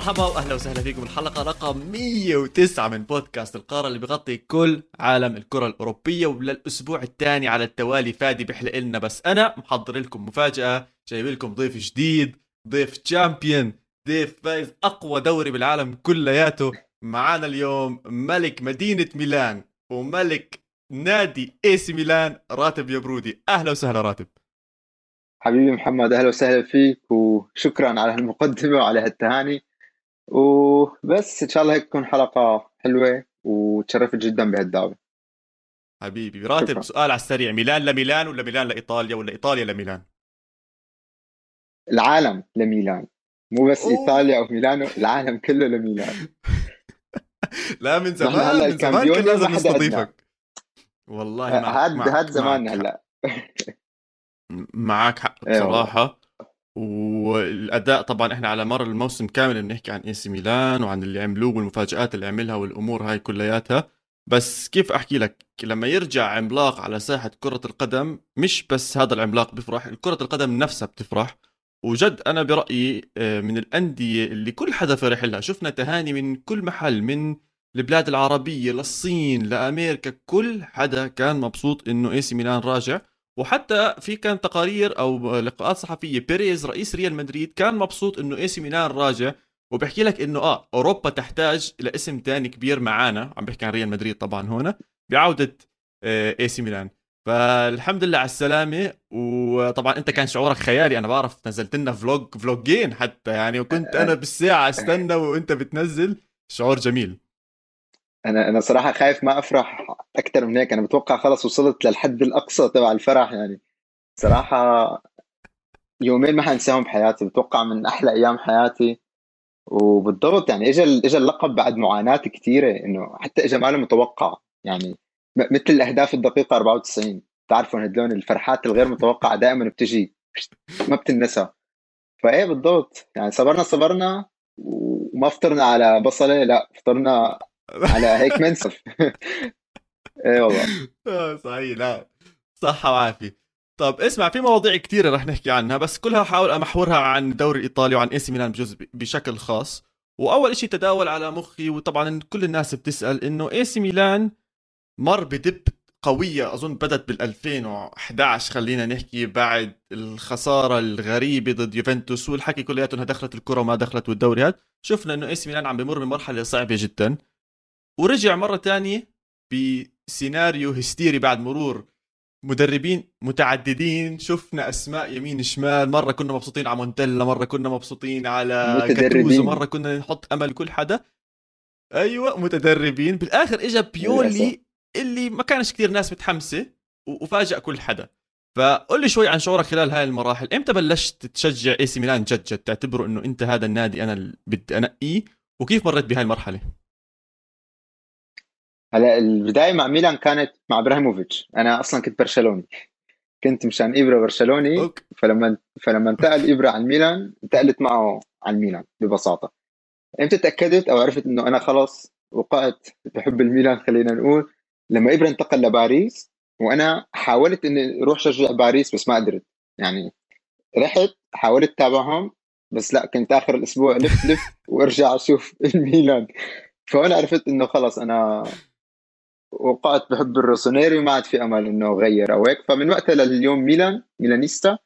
مرحبا واهلا وسهلا فيكم الحلقة رقم 109 من بودكاست القارة اللي بغطي كل عالم الكرة الأوروبية وللاسبوع الثاني على التوالي فادي بيحلق لنا بس أنا محضر لكم مفاجأة جايب لكم ضيف جديد ضيف champion ضيف فايز أقوى دوري بالعالم كلياته. معانا اليوم ملك مدينة ميلان وملك نادي AC Milan راتب يبرودي أهلا وسهلا راتب. حبيبي محمد أهلا وسهلا فيك وشكرا على هالمقدمه وعلى هالتهاني. وبس إن شاء الله هيك تكون حلقة حلوة وتشرفت جدا بهالدعوة. حبيبي راتب شكرا. سؤال على السريع. ميلان لميلان ولا ميلان لإيطاليا ولا إيطاليا لميلان؟ العالم لميلان. مو بس أوه. إيطاليا أو ميلانو العالم كله لميلان. لا من زمان من زمان كان لازم نستضيفك والله هاد هاد زمان هلأ. معك حق أيوة. بصراحة. والأداء طبعا إحنا على مر الموسم كامل بنحكي عن إي سي ميلان وعن اللي عملوه والمفاجآت اللي عملها والأمور هاي كلياتها. بس كيف أحكي لك؟ لما يرجع عملاق على ساحة كرة القدم مش بس هذا العملاق بيفرح كرة القدم نفسها بتفرح. وجد أنا برأيي آه، من الأندية اللي كل حدا فرح لها. شفنا تهاني من كل محل من البلاد العربية للصين لأمريكا كل حدا كان مبسوط إنه AC Milan راجع. وحتى في كان تقارير أو لقاءات صحفية بيريز رئيس ريال مدريد كان مبسوط إنه AC Milan راجع وبحكي لك إنه آه أوروبا تحتاج إلى اسم ثاني كبير معانا عم بحكي عن ريال مدريد طبعا هنا بعودة AC Milan. فالحمد لله على السلامة وطبعا أنت كان شعورك خيالي أنا بعرف نزلت لنا vlog فلوجين حتى يعني وكنت أنا بالساعة استنى وأنت بتنزل شعور جميل. أنا أنا صراحة خايف ما أفرح أكثر من هيك. أنا بتوقع خلص وصلت للحد الأقصى تبع الفرح يعني. صراحة يومين ما حنساهم بحياتي. بتوقع من أحلى أيام حياتي. وبالضبط يعني اجى اجى اللقب بعد معاناة كثيره إنه حتى اجى ما متوقع. يعني مثل الأهداف الدقيقة 94 بتعرفوا هدول الفرحات الغير متوقعة دائما بتجي ما بتنسى. فإيه بالضبط. يعني صبرنا صبرنا وما فطرنا على بصلة. لا فطرنا على هيك منسف إيه والله. آه، صحيح لا. صحة وعافية. طب اسمع في مواضيع كثيرة رح نحكي عنها بس كلها حاول أمحورها عن الدوري الايطالي وعن AC Milan بجزء بشكل خاص. وأول شيء تداول على مخي وطبعا كل الناس بتسأل إنه AC Milan مر بدب قوية أظن بدت بال 2011 خلينا نحكي بعد الخسارة الغريبة ضد يوفنتوس والحكي كلياته انها دخلت الكرة وما دخلت والدوري هذا شفنا إنه AC Milan عم بمر بمرحلة صعبة جدا. ورجع مرة تانية بسيناريو هستيري بعد مرور مدربين متعددين. شفنا أسماء يمين شمال مرة كنا مبسوطين على مونتيلا مرة كنا مبسوطين على جاتوزو مرة كنا نحط أمل كل حدا. أيوه متدربين. بالآخر اجى بيولي اللي ما كانش كثير ناس متحمسة وفاجأ كل حدا. فقول لي شوي عن شعورك خلال هاي المراحل. إمتى بلشت تشجع AC ميلان جد جد تعتبره إنه أنت هذا النادي أنا بدي انقيه وكيف مريت بهاي المرحلة؟ هلا البداية مع ميلان كانت مع إبراهيموفيتش. أنا أصلا كنت برشلوني. كنت مشان إبرة برشلوني. فلما فلما انتقل إبرة على الميلان انتقلت معه على الميلان ببساطة. إمتى تأكدت أو عرفت إنه أنا خلص وقعت بحب الميلان خلينا نقول لما إبرة انتقل لباريس وأنا حاولت إني أروح شجع باريس بس ما قدرت. يعني رحت حاولت أتابعهم بس لا كنت آخر الأسبوع لف لف وأرجع أشوف الميلان. فانا عرفت إنه خلص أنا وقعت بحب الروسونيري وما عاد في أمل إنه اغير أو هيك. فمن وقتها لليوم ميلان ميلانيستا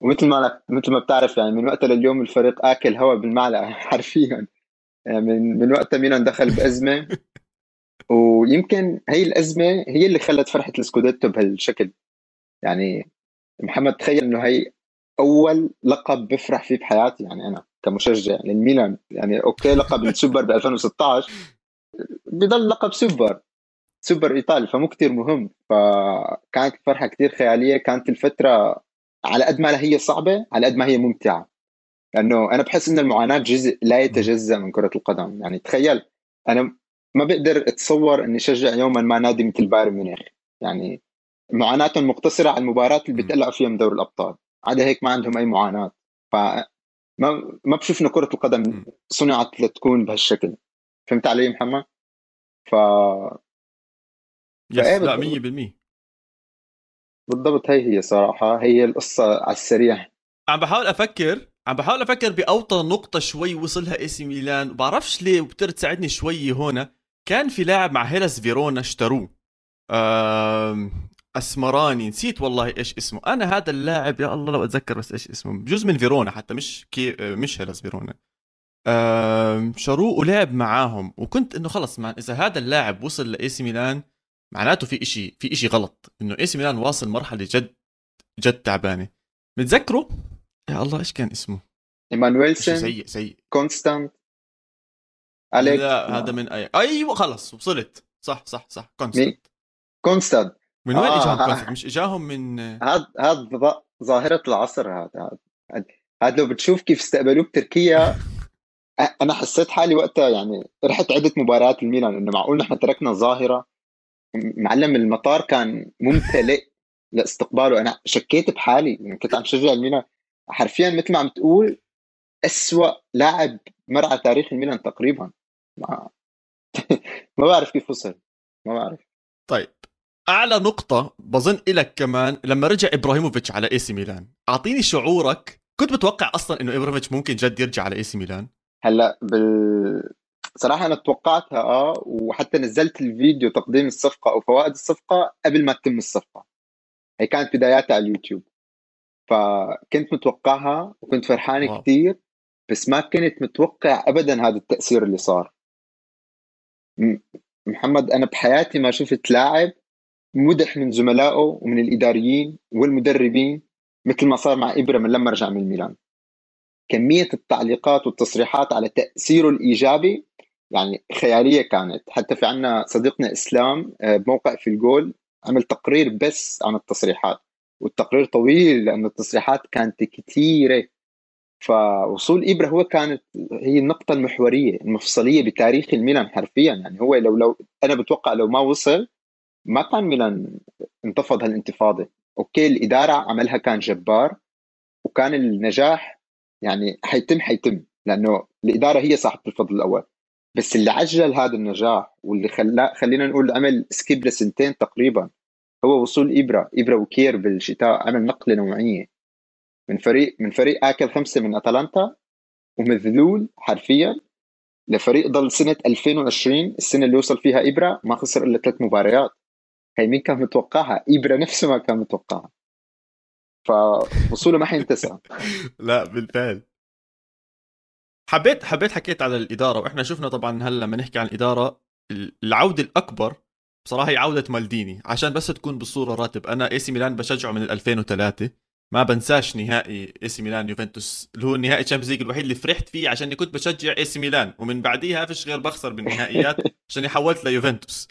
ومثل ما مثل ما بتعرف يعني من وقتها لليوم الفريق آكل هواء بالمعلقة حرفيا. يعني من من وقتها ميلان دخل بأزمة. ويمكن هي الأزمة هي اللي خلت فرحة السكوديتو بهالشكل. يعني محمد تخيل إنه هي أول لقب بفرح فيه بحياتي يعني أنا كمشجع للميلان. يعني okay لقب السوبر ب 2016 بضل لقب سوبر. سوبر إيطالي فمو كتير مهم. فكانت الفرحه كتير خيالية. كانت الفترة على قد ما هي صعبة على قد ما هي ممتعة. لأنه أنا بحس إن المعاناة جزء لا يتجزأ من كرة القدم. يعني تخيل أنا ما بقدر أتصور إني أشجع يوما ما نادي مثل بايرن ميونخ. يعني معاناتهم مقتصرة على المباراة اللي بيتقلعوا فيها من دوري الأبطال. عدا هيك ما عندهم أي معاناة. ف ما ما بشوف إنه كرة القدم صنعت لتكون بهالشكل. فهمت علي محمد؟ ف yes لا 100% بالضبط هي هي صراحة هي القصة على السريع. عم بحاول أفكر عم بحاول أفكر بأوطى نقطة شوي وصلها AC ميلان بعرفش ليه وبتقدر تساعدني شوي هنا كان في لاعب مع هيلاس فيرونا اشتروه. أسمراني نسيت والله إيش اسمه. أنا هذا اللاعب يا الله لو أتذكر بس إيش اسمه. جزء من فيرونا حتى مش كييفو مش هيلاس فيرونا. شروه ولعب معاهم وكنت إنه خلص مع إذا هذا اللاعب وصل ل AC ميلان معناته في إشي في إشي غلط. إنه AC ميلان واصل مرحلة جد جد تعبانة. متذكره يا الله إيش كان اسمه؟ ايمانويلسون سيء سيء. كونستانت؟ أليك. لا هذا من أي... أيوه خلص وصلت. صح صح صح. كونستانت. كونستانت. من وين آه إجاهم كونستانت؟ مش إجاهم من هذا هذا ظاهرة العصر هذا هذا لو بتشوف كيف استقبلوه بتركيا أنا حسيت حالي وقتها يعني رحت عدة مباريات الميلان إنه معقول نحن تركنا ظاهرة؟ معلم المطار كان ممتلئ لاستقباله. أنا شكيت بحالي. يعني كنت عم شجع الميلان حرفيا مثل ما عم تقول أسوأ لاعب مر على تاريخ الميلان تقريبا. ما ما بعرف كيف وصل. ما بعرف. طيب. أعلى نقطة بظن إلك كمان لما رجع إبراهيموفيتش على AC ميلان، أعطيني شعورك، كنت متوقع أصلا إنه إبراهيموفيتش ممكن جد يرجع على AC ميلان؟ هلأ بال صراحة أنا توقعتها آه وحتى نزلت الفيديو تقديم الصفقة أو فوائد الصفقة قبل ما تتم الصفقة. هي كانت بداياتها على اليوتيوب. فكنت متوقعها وكنت فرحان كثير بس ما كنت متوقع أبدا هذا التأثير اللي صار. محمد أنا بحياتي ما شفت لاعب مدح من زملائه ومن الإداريين والمدربين مثل ما صار مع إبرة من لما رجع من الميلان. كمية التعليقات والتصريحات على تأثيره الإيجابي يعني خيالية كانت. حتى في عنا صديقنا إسلام آه، بموقع في الجول عمل تقرير بس عن التصريحات والتقرير طويل لأن التصريحات كانت كثيرة فوصول إبرة هو كانت هي النقطة المحورية المفصلية بتاريخ الميلان حرفيا. يعني هو لو لو أنا بتوقع لو ما وصل ما كان ميلان انتفض هالانتفاضة. okay الإدارة عملها كان جبار وكان النجاح يعني حيتم حيتم لأنه الإدارة هي صاحبة الفضل الأول. بس اللي عجل هذا النجاح واللي خلاه خلينا نقول عمل skip لسنتين تقريبا هو وصول إبرة إبرة وكير بالشتاء عمل نقلة نوعية. من فريق من فريق آكل خمسة من أتلانتا ومذلول حرفيا لفريق ضل سنة 2020 السنة اللي وصل فيها إبرة ما خسر إلا ثلاث مباريات. هي مين كان متوقعها؟ إبرة نفسه ما كان متوقعها. فوصوله ما حينتسى. لا بالفعل. حبيت حبيت حكيت على الإدارة وإحنا شفنا طبعا هلأ لما نحكي عن الإدارة العودة الأكبر بصراحة هي عودة مالديني عشان بس تكون بالصورة راتب. أنا AC ميلان بشجعه من 2003 ما بنساش نهائي AC ميلان يوفنتوس اللي هو النهائي Champions League الوحيد اللي فرحت فيه عشان كنت بشجع AC ميلان ومن بعديها فيش غير بخسر بالنهائيات عشان حولت ليوفنتوس.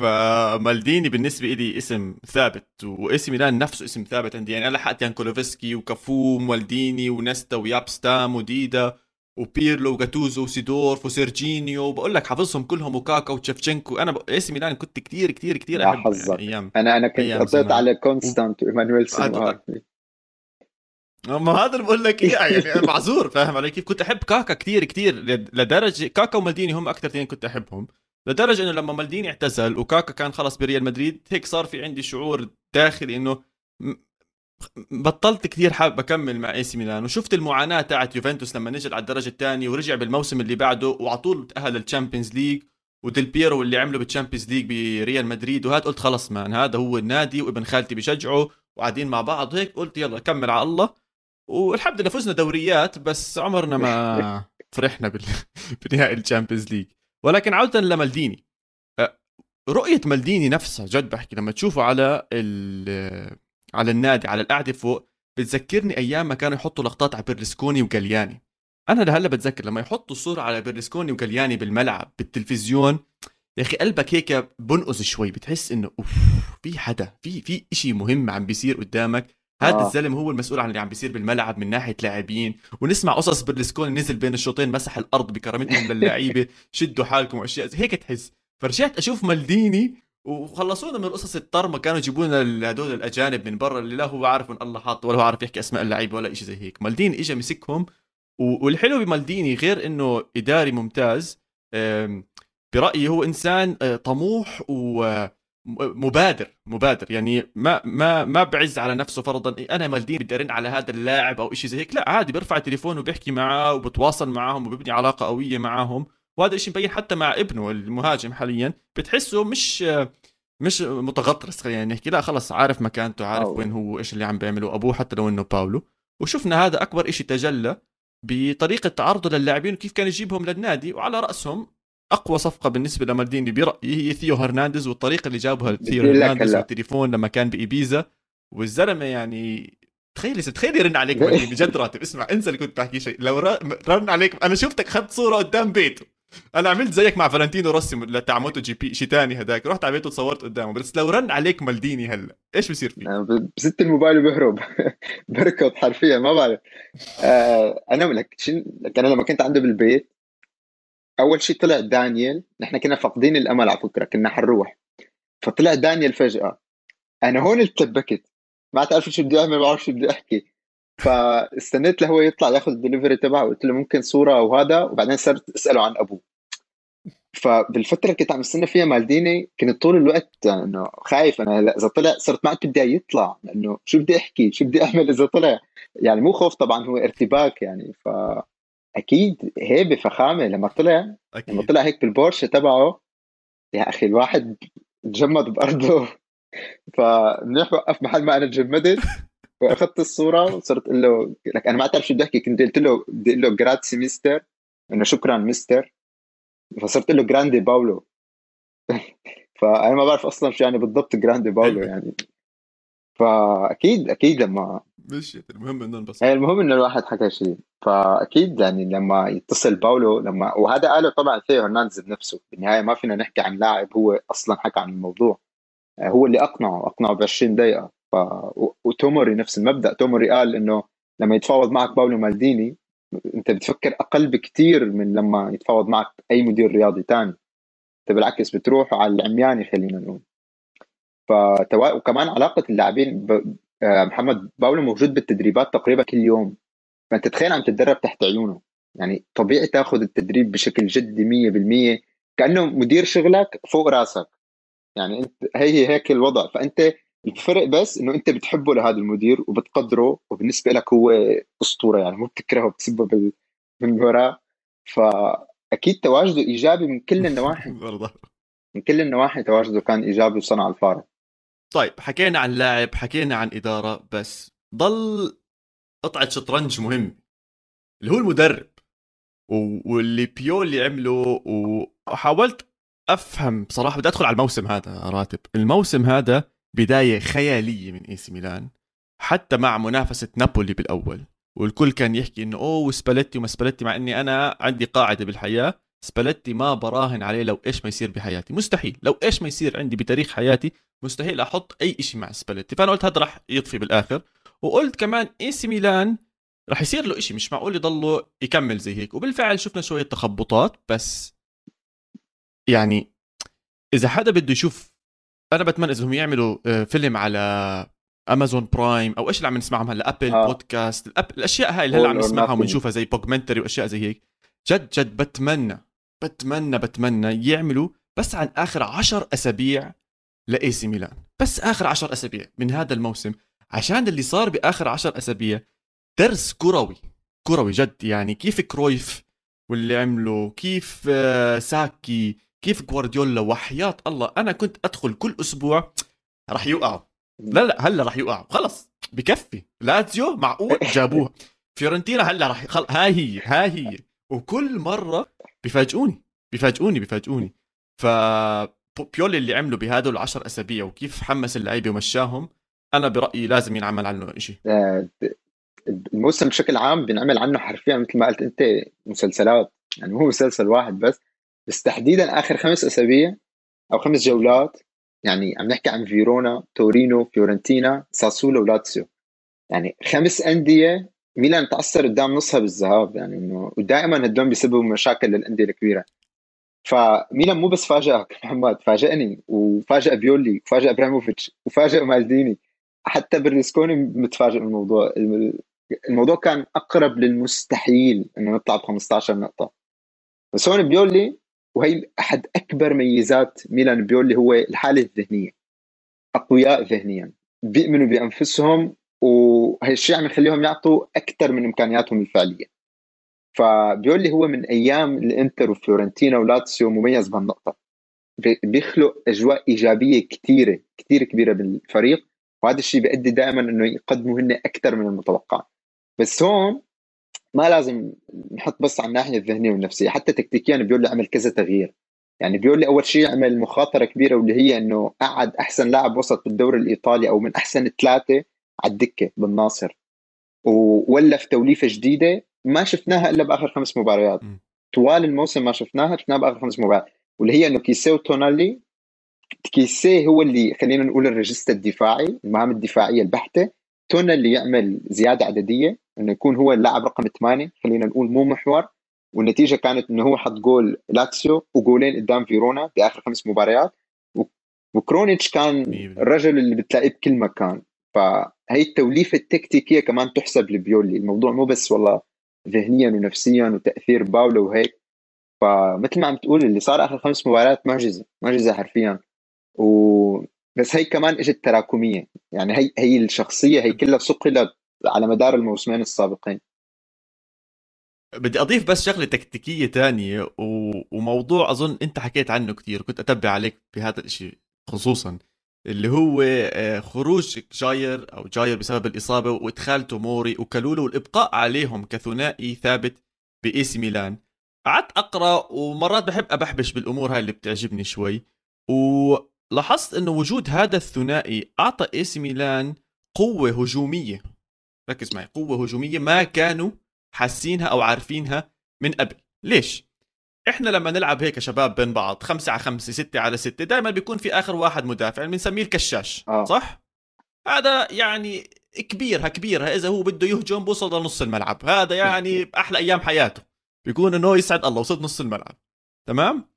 فمالديني بالنسبة لي اسم ثابت و AC ميلان نفسه اسم ثابت عندي. يعني أنا لحقت يانكولوفسكي وكافو ومالديني ونستا وياب ستام وديدا وبيرلو وجاتوزو وسيدورف وسيرجينيو. بقول لك حافظهم كلهم وكاكا وتشفشنكو أنا AC ميلان كنت كثير كثير كثير أحب يعني أيام أنا أنا كنت قضيت على كونستانت وايمانويل ما هذا اللي بقول لك إياه يعني معذور فاهم علي كيف؟ كنت أحب كاكا كثير كثير لدرجة كاكا ومالديني هم أكثر اثنين كنت أحبهم. لدرجة إنه لما مالديني اعتزل وكاكا كان خلص بريال مدريد هيك صار في عندي شعور داخلي إنه بطلت كثير حابب أكمل مع AC ميلان وشفت المعاناة تاعت يوفنتوس لما نزل على الدرجة الثانية ورجع بالموسم اللي بعده وعلى طول تأهل لل Champions League وديل بيرو اللي عمله بال Champions League بريال مدريد وهذا قلت خلص man هذا هو النادي وابن خالتي بشجعه وقاعدين مع بعض هيك قلت يلا كمل على الله. والحمد لله فزنا دوريات بس عمرنا ما فرحنا بنهائي ال Champions League ولكن عودة لمالديني. رؤية مالديني نفسها جد بحكي لما تشوفه على على النادي على القعدة فوق بتذكرني أيام ما كانوا يحطوا لقطات على بيرلسكوني وجالياني أنا لهلأ بتذكر لما يحطوا صورة على بيرلسكوني وجالياني بالملعب بالتلفزيون يا أخي قلبك هيك بنقص شوي بتحس إنه أوف في حدا في في شيء مهم عم بيصير قدامك. هذا آه. الزلمة هو المسؤول عن اللي عم بيصير بالملعب من ناحية لاعبين. ونسمع قصص بيرلسكوني نزل بين الشوطين مسح الأرض بكرامتهم للعيبة شدوا حالكم وأشياء هيك تحس. فرجعت أشوف مالديني وخلصونا من قصص الطرمه كانوا يجيبوا لنا هدول الأجانب من برا اللي لا هو عارف من الله حاط ولا هو عارف يحكي أسماء اللعيبة ولا شيء زي هيك. مالديني اجى مسكهم والحلو بمالديني غير إنه إداري ممتاز برأيي هو إنسان آه، طموح و مبادر مبادر. يعني ما ما ما بعز على نفسه فرضا أنا مالديني بدي أرن على هذا اللاعب أو شيء زي هيك. لا عادي بيرفع التليفون وبيحكي معاه وبتواصل معاهم وبيبني علاقة قوية معاهم. وهذا الشيء مبين حتى مع ابنه المهاجم حاليا. بتحسه مش مش متغطرس خلينا نحكي. لا خلص عارف مكانته عارف أوه. وين هو إيش اللي عم بيعمله. أبوه حتى لو إنه باولو. وشفنا هذا أكبر شيء تجلى بطريقة تعرضه للاعبين وكيف كان يجيبهم للنادي. وعلى رأسهم أقوى صفقة بالنسبة لمالديني برأيي هي ثيو هرنانديز والطريقة اللي جابها ثيو هرنانديز والتليفون لما كان بإيبيزا. والزلمة يعني تخيل تخيل يرن عليك بجد راتب. اسمع انسى اللي كنت بحكي شيء. لو رن عليك أنا شفتك اخذت صورة قدام بيته. أنا عملت زيك مع فالنتينو روسي تاع MotoGP شيء ثاني هداك. رحت على بيته وصورت قدامه. بس لو رن عليك مالديني هلا إيش بصير فيه؟ بست الموبايل وبهرب. بركض حرفيا ما بعرف. آه أنا لك أنا لما كنت عنده بالبيت أول شيء طلع دانيال نحن كنا فاقدين الأمل على فكرة كنا حنروح. فطلع دانيال فجأة. أنا هون ارتبكت ما تعرف شو بدي أعمل ما بعرف شو بدي أحكي. فاستنيت لهو يطلع ياخذ الدليفري تبعه قلت له ممكن صورة وهذا وبعدين صرت أسأله عن أبوه. فبالفترة اللي كنت عم استنى فيها مالديني كنت طول الوقت إنه خايف. أنا هلا إذا طلع صرت ما كنت بدي يطلع. لأنه شو بدي أحكي؟ شو بدي أعمل إذا طلع؟ يعني مو خوف طبعا هو ارتباك يعني. ف أكيد هيبة فخامة لما طلع. أكيد. لما طلع هيك بالبورشة تبعه يا أخي الواحد تجمد بأرضه. فمنيح وقف محل ما أنا تجمدت. واخذت الصورة وصرت أقول له لك أنا ما بعرف شو بدي أحكي كنت قلت له بدي أقول له grazie mister إنه شكرا مستر فصرت له grande باولو فأنا ما بعرف أصلا شو يعني بالضبط grande باولو يعني. فأكيد أكيد لما مشيت المهم إنه انبسط. يعني المهم إنه الواحد حكى شيء. فأكيد يعني لما يتصل باولو لما وهذا قاله طبعا ثيو هرنانديز بنفسه. بالنهاية ما فينا نحكي عن لاعب هو أصلا حكى عن الموضوع. هو اللي أقنعه أقنعه ب 20 دقيقة. ف وتوموري نفس المبدأ. توموري قال إنه لما يتفاوض معك باولو مالديني أنت بتفكر أقل بكثير من لما يتفاوض معك أي مدير رياضي ثاني أنت بالعكس بتروح على العمياني خلينا نقول. فتوا... وكمان علاقة اللاعبين ب... آه، محمد باولو موجود بالتدريبات تقريبا كل يوم. فأنت تخيل عم تتدرب تحت عيونه. يعني طبيعي تاخذ التدريب بشكل جدي 100% كأنه مدير شغلك فوق راسك. يعني أنت هي هيك الوضع. فأنت الفرق بس إنه أنت بتحبه لهذا المدير وبتقدره وبالنسبة لك هو أسطورة يعني مو بتكرهه بتسبه من وراه فأكيد تواجده إيجابي من كل النواحي. من كل النواحي تواجده كان إيجابي وصنع الفارق طيب حكينا عن لاعب حكينا عن إدارة بس ضل قطعة شطرنج مهم. اللي هو المدرب. واللي بيولي عمله وحاولت أفهم بصراحة بدي أدخل على الموسم هذا راتب. الموسم هذا بداية خيالية من إي سي ميلان حتى مع منافسة نابولي بالأول. والكل كان يحكي إنه أوه سباليتي وما سباليتي مع إني أنا عندي قاعدة بالحياة. سباليتي ما براهن عليه لو إيش ما يصير بحياتي. مستحيل. لو إيش ما يصير عندي بتاريخ حياتي مستحيل أحط أي شيء مع سباليتي. فأنا قلت هذا راح يطفي بالآخر. وقلت كمان إي سي ميلان راح يصير له شيء مش معقول يضله يكمل زي هيك. وبالفعل شفنا شوية تخبطات بس يعني إذا حدا بده يشوف أنا بتمنى إذا هم يعملوا آه، فيلم على أمازون برايم أو إيش اللي عم نسمعهم هلأ ابل آه. بودكاست الأب... الأشياء هاي اللي هلأ عم نسمعها ونشوفها زي documentary وأشياء زي هيك. جد جد بتمنى بتمنى بتمنى يعملوا بس عن آخر عشر أسابيع لاي سي ميلان. بس آخر عشر أسابيع من هذا الموسم. عشان اللي صار بآخر عشر أسابيع درس كروي. كروي جد يعني كيف كرويف واللي عمله كيف آه، ساكي كيف جوارديولا وحياة الله؟ أنا كنت أدخل كل أسبوع راح يوقعوا لا لا هلا راح يوقعوا خلص بكفي. لاتزيو معقول؟ جابوها. فيورنتينا هلا راح خل... هاي هي هاي هي. وكل مرة بيفاجئوني بيفاجئوني بيفاجئوني. ف بيولي اللي عمله بهذول العشر أسابيع وكيف حمس اللعيبة ومشاهم أنا برأيي لازم ينعمل عنه شيء آه، الموسم بشكل عام بينعمل عنه حرفيا مثل ما قلت أنت مسلسلات. يعني مو مسلسل واحد بس. بس تحديدا آخر خمس أسابيع أو خمس جولات يعني عم نحكي عن فيرونا تورينو فيورنتينا ساسولو ولاتسيو يعني خمس أندية ميلان تعثر قدام نصها بالذهاب يعني إنه ودائما هدول بيسببوا مشاكل للأندية الكبيرة. فميلان مو بس فاجئك محمد فاجئني وفاجئ بيولي وفاجئ إبراهيموفيتش وفاجئ مالديني. حتى برلسكوني متفاجئ من الموضوع الموضوع كان أقرب للمستحيل إنه نطلع ب 15 نقطة. بس هون بيولي وهي أحد أكبر ميزات ميلان بيولي هو الحالة الذهنية أقوياء ذهنيا. بيؤمنوا بأنفسهم وهالشيء عم يخليهم يعطوا أكثر من إمكانياتهم الفعلية. فبيقول لي هو من أيام الإنتر وفلورنتينا ولاتسيو مميز بهالنقطة. بيخلق أجواء إيجابية كثيره كثير كبيرة بالفريق وهذا الشيء بيؤدي دائما إنه يقدموا هن أكثر من المتوقع. بس هون ما لازم نحط بس على الناحية الذهنية والنفسية حتى تكتيكيا بيقول لي عمل كذا تغيير. يعني بيقول لي أول شيء عمل مخاطرة كبيرة واللي هي إنه قعد أحسن لاعب وسط بالدوري الإيطالي أو من أحسن ثلاثة على الدكة بالناصر. وولف توليفة جديدة ما شفناها إلا بآخر خمس مباريات. طوال الموسم ما شفناها شفناها بآخر خمس مباريات. واللي هي إنه كيسيه وتونالي كيسيه هو اللي خلينا نقول الريجستا الدفاعي المهام الدفاعية البحتة. تونالي يعمل زيادة عددية. إنه يكون هو اللاعب رقم ثمانية خلينا نقول مو محور. والنتيجة كانت إنه هو حط جول لاتسيو وجولين قدام فيرونا بآخر خمس مباريات. وكرونيتش كان الرجل اللي بتلاقيه بكل مكان. فهي التوليفة التكتيكية كمان تحسب لبيولي. الموضوع مو بس والله ذهنيا ونفسيا وتأثير باولو وهيك. فمثل ما عم تقول اللي صار آخر خمس مباريات معجزه معجزه حرفيا. و بس هي كمان إجت تراكمية. يعني هي هي الشخصية هي كلها صقلت على مدار الموسمين السابقين. بدي أضيف بس شغلة تكتيكية تانية و... وموضوع أظن أنت حكيت عنه كثير كنت أتبع عليك بهذا الشيء خصوصا اللي هو آه، خروج جاير أو جاير بسبب الإصابة وادخال توموري وكالولو والإبقاء عليهم كثنائي ثابت بإي سي ميلان. قعدت أقرأ ومرات بحب أبحبش بالأمور هاي اللي بتعجبني شوي ولاحظت إنه وجود هذا الثنائي أعطى إي سي ميلان قوة هجومية. ركز معي قوة هجومية ما كانوا حاسينها أو عارفينها من قبل. ليش؟ إحنا لما نلعب هيك شباب بين بعض خمسة على خمسة ستة على ستة دائما بيكون في آخر واحد مدافع بنسميه الكشاش آه. صح؟ هذا يعني كبيرها كبيرها إذا هو بده يهجم بوصل لنص الملعب هذا يعني أحلى أيام حياته. بيكون إنه يسعد الله وصلت نص الملعب تمام؟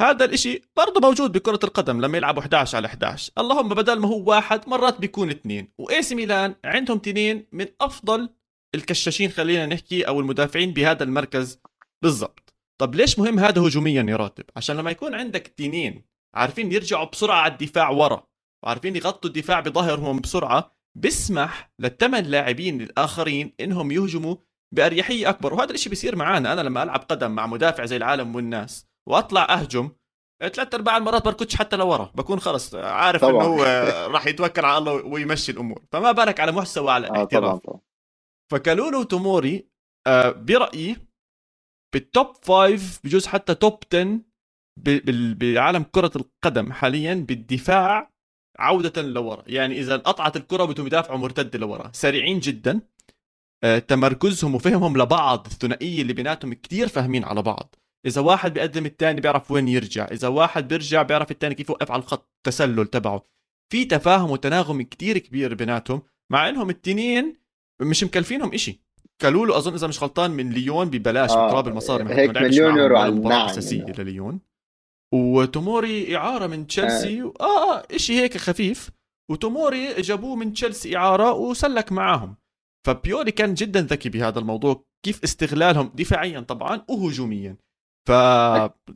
هذا الإشي برضه موجود بكرة القدم لما يلعبوا 11 على 11 اللهم بدل ما هو واحد مرات بيكون اثنين. وايسي ميلان عندهم اثنين من أفضل الكشاشين خلينا نحكي أو المدافعين بهذا المركز بالضبط. طب ليش مهم هذا هجوميا يا راتب؟ عشان لما يكون عندك اثنين عارفين يرجعوا بسرعة على الدفاع ورا وعارفين يغطوا الدفاع بظهرهم بسرعة بسمح للثمان لاعبين الآخرين إنهم يهجموا بأريحية أكبر. وهذا الشيء بيصير معنا أنا لما ألعب قدم مع مدافع زي العالم والناس واطلع اهجم. ثلاث ارباع المرات بركضش حتى لورا بكون خلص عارف إنه هو راح يتوكل على الله ويمشي الأمور. فما بالك على مستوى على الاحتراف. آه فكالولو وتوموري آه برأيي بال top five بجوز حتى top 10 بعالم كرة القدم حاليا بالدفاع عودة لورا. يعني إذا قطعت الكرة بدهم يدافعوا مرتدة لورا. سريعين جدا. آه، تمركزهم وفهمهم لبعض الثنائية اللي بيناتهم كتير فاهمين على بعض. إذا واحد بيقدم الثاني بيعرف وين يرجع إذا واحد بيرجع بيعرف الثاني كيف يوقف على الخط التسلل تبعه. في تفاهم وتناغم كتير كبير بيناتهم مع إنهم التنين مش مكلفينهم إشي. كالولو أظن إذا مش غلطان من ليون ببلاش آه تراب المصاري هيك مليون يورو على النعم أساسية يعني. لليون. وتوموري إعارة من تشيلسي آه. آه آه شيء هيك خفيف. وتوموري جابوه من تشيلسي إعارة وسلك معاهم. فبيولي كان جدا ذكي بهذا الموضوع كيف استغلالهم دفاعيا طبعا وهجوميا. ف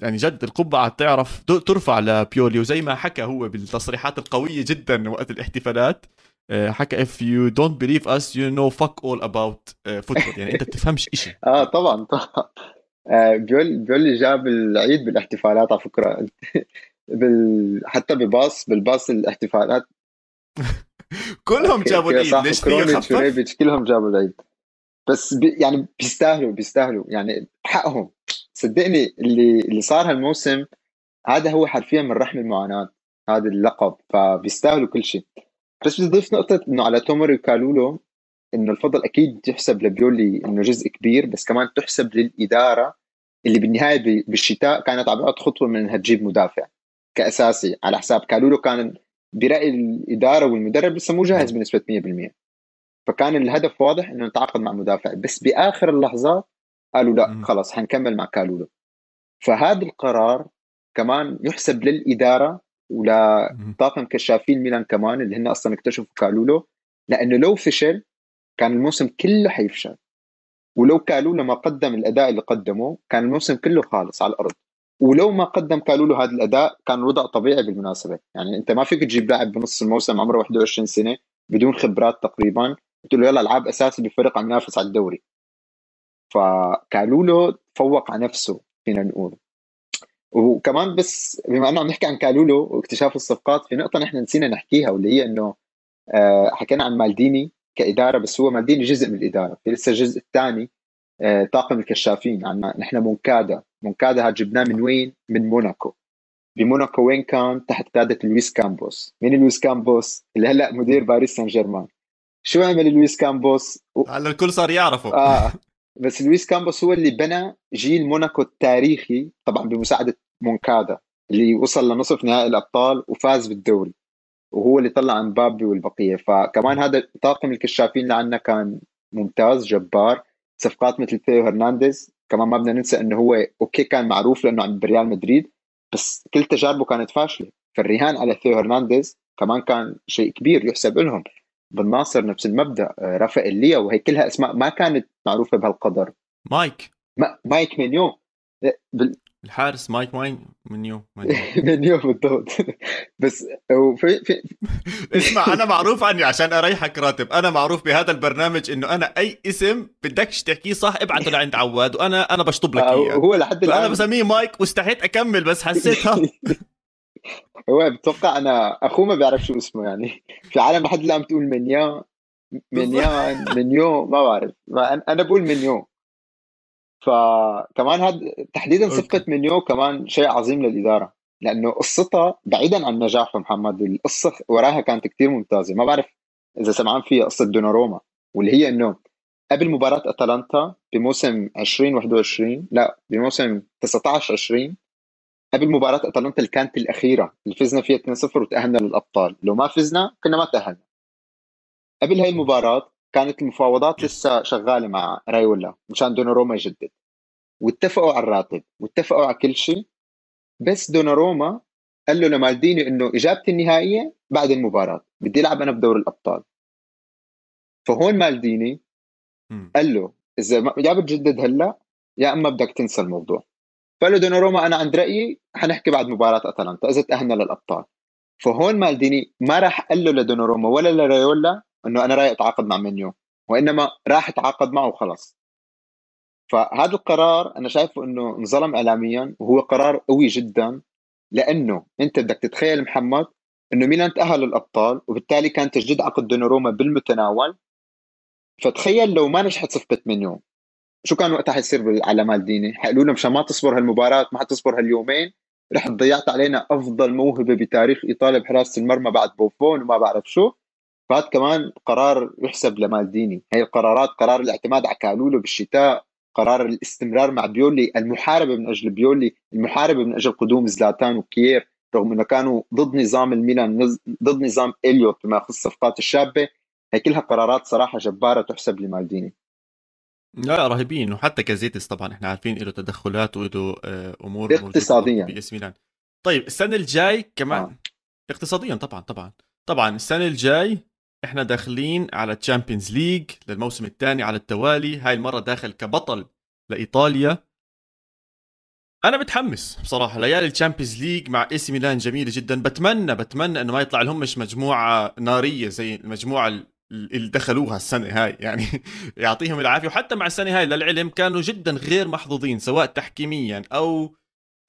يعني جد القبعة تعرف ترفع لبيولي وزي ما حكى هو بالتصريحات القوية جدا وقت الاحتفالات. آه، حكى if you don't believe us you know fuck all about uh, football. يعني أنت بتفهمش شيء آه طبعا طبعا. آه بيقول بيقول لي جاب العيد بالاحتفالات على فكرة. بال... حتى بباص بالباص الاحتفالات. كلهم جابوا العيد. ليش كلهم جابوا العيد. بس بي يعني بيستاهلوا بيستاهلوا. يعني حقهم. صدقني اللي اللي صار هالموسم هذا هو حرفيا من رحم المعاناة هذا اللقب. فبيستاهلوا كل شيء. بس بدي اضيف نقطة إنه على توموري وكالولو إنه الفضل أكيد تحسب لبيولي إنه جزء كبير بس كمان تحسب للإدارة اللي بالنهاية بالشتاء كانت عم خطوة من إنها تجيب مدافع كأساسي. على حساب كالولو كان برأي الإدارة والمدرب لسه مو جاهز بنسبة 100% فكان الهدف واضح إنه نتعاقد مع مدافع. بس بآخر اللحظات قالوا لا خلص حنكمل مع كالولو فهذا القرار كمان يحسب للإدارة ولطاقم كشافين ميلان كمان اللي هن أصلا اكتشفوا كالولو لأنه لو فشل كان الموسم كله حيفشل. ولو كالولو ما قدم الأداء اللي قدمه كان الموسم كله خالص على الأرض. ولو ما قدم كالولو هذا الأداء كان الوضع طبيعي بالمناسبة. يعني أنت ما فيك تجيب لاعب بنص الموسم عمره 21 سنة بدون خبرات تقريبا قلت له يلا العاب أساسي بفريق عم ينافس على الدوري. فكالولو تفوق على نفسه فينا نقول وكمان بس بما إنه عم نحكي عن كالولو واكتشاف الصفقات في نقطة نحن نسينا نحكيها واللي هي إنه آه، حكينا عن مالديني كإدارة بس هو مالديني جزء من الإدارة في لسه الجزء الثاني آه، طاقم الكشافين عنا نحن مونكادا مونكادا جبناه من وين؟ من موناكو بموناكو وين كان؟ تحت قيادة لويس كامبوس مين لويس كامبوس؟ اللي هلأ مدير باريس سان جيرمان شو عمل لويس كامبوس؟ هلأ الكل صار يعرفه آه بس لويس كامبوس هو اللي بنى جيل موناكو التاريخي طبعا بمساعدة مونكادا اللي وصل لنصف نهائي الأبطال وفاز بالدوري وهو اللي طلع مبابي والبقية. فكمان هذا طاقم الكشافين عندنا كان ممتاز جبار صفقات مثل ثيو هرنانديز. كمان ما بدنا ننسى إنه هو okay كان معروف لأنه عند ريال مدريد بس كل تجاربه كانت فاشلة. فالرهان على ثيو هرنانديز كمان كان شيء كبير يحسب لهم. بن ناصر نفس المبدأ آه، رافائيل لياو هي كلها أسماء ما كانت معروفة بهالقدر. مايك. ما مايك مينيو بال... الحارس مايك ماين منيو منيو بالضبط. بس وفي في اسمع أنا معروف عني عشان أريحك راتب. أنا معروف بهذا البرنامج إنه أنا أي اسم بدكش تحكيه صح ابعته لعند عواد وأنا أنا بشطب لك آه، إياه. هو لحد الآن أنا بسميه مايك واستحيت أكمل بس حسيتها هو بتوقع أنا أخوه ما بيعرف شو اسمه يعني. في عالم لحد الان بتقول منيا منيا منيو ما بعرف. أنا بقول منيو فكمان هذا تحديدا صفقه منيو كمان شيء عظيم للإدارة. لأنه قصتها بعيدا عن نجاحه محمد. القصة وراها كانت كثير ممتازة. ما بعرف إذا سمعان فيها قصة دوناروما واللي هي إنه قبل مباراة أتلانتا بموسم 2021 لا بموسم 19 20 قبل مباراة أتلانتا اللي كانت الأخيرة. اللي فزنا فيها 2-0 وتأهلنا للأبطال، لو ما فزنا كنا ما تأهلنا. قبل هاي المباراة كانت المفاوضات لسه شغالة مع رايولا مشان دوناروما يجدد. واتفقوا على الراتب. واتفقوا على كل شيء. بس دوناروما قال له لمالديني إنه إجابتي النهائية بعد المباراة. بدي ألعب أنا بدور الأبطال. فهون مالديني قال له إذا يا بتجدد هلأ يا إما بدك تنسى الموضوع. فقال له دوناروما أنا عند رأيي حنحكي بعد مباراة أتلانتا إذا تأهلنا للأبطال. فهون مالديني ما راح قال له لدوناروما ولا لرايولا إنه أنا رايح أتعاقد مع منيو وإنما راح أتعاقد معه وخلص. فهذا القرار أنا شايفه إنه انظلم اعلاميا وهو قرار قوي جدا لأنه أنت بدك تتخيل محمد إنه ميلان تأهل للأبطال وبالتالي كان تجديد عقد دوناروما بالمتناول. فتخيل لو ما نجحت صفقة منيو شو كان وقتها حيصير على مالديني؟ حيقولوا له مشان ما تصبر هالمباراة ما حتصبر هاليومين. رح ضيعت علينا أفضل موهبة بتاريخ إيطاليا بحراسه المرمى بعد بوفون وما بعرف شو. فهذا كمان قرار يحسب لمالديني. هي القرارات قرار الاعتماد على كالولو بالشتاء قرار الاستمرار مع بيولي المحاربة من أجل بيولي المحاربة من أجل قدوم زلاتان وكيير رغم إنه كانوا ضد نظام الميلان ضد نظام إليوت بما يخص الصفقات الشابة. هي كلها قرارات صراحة جبارة تحسب لمالديني. لا رهيبين. وحتى غازيدس طبعا إحنا عارفين له تدخلات وله آه، أمور اقتصاديا. باس ميلان. طيب السنة الجاي كمان آه. اقتصاديا طبعا طبعا. طبعا السنة الجاي إحنا داخلين على Champions League للموسم الثاني على التوالي. هاي المرة داخل كبطل لإيطاليا. أنا متحمس بصراحة. ليالي ال Champions League مع AC ميلان جميلة جدا. بتمنى بتمنى إنه ما يطلع لهم مش مجموعة نارية زي المجموعة اللي دخلوها السنة هاي. يعني يعطيهم العافية. وحتى مع السنة هاي للعلم كانوا جدا غير محظوظين سواء تحكيميا أو